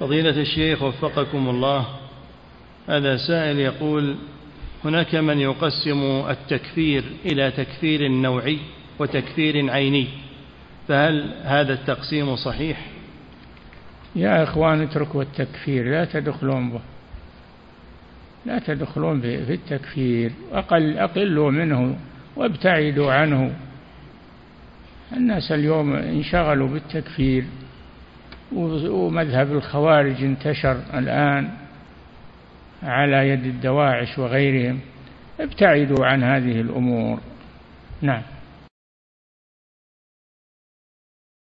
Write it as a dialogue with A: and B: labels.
A: فضيلة الشيخ وفقكم الله. هذا سائل يقول هناك من يقسم التكفير إلى تكفير نوعي وتكفير عيني فهل هذا التقسيم صحيح؟
B: يا إخوان اتركوا التكفير لا تدخلون به لا تدخلون في التكفير. أقل أقلوا منه وابتعدوا عنه. الناس اليوم انشغلوا بالتكفير. ومذهب الخوارج انتشر الآن على يد الدواعش وغيرهم. ابتعدوا عن هذه الأمور. نعم.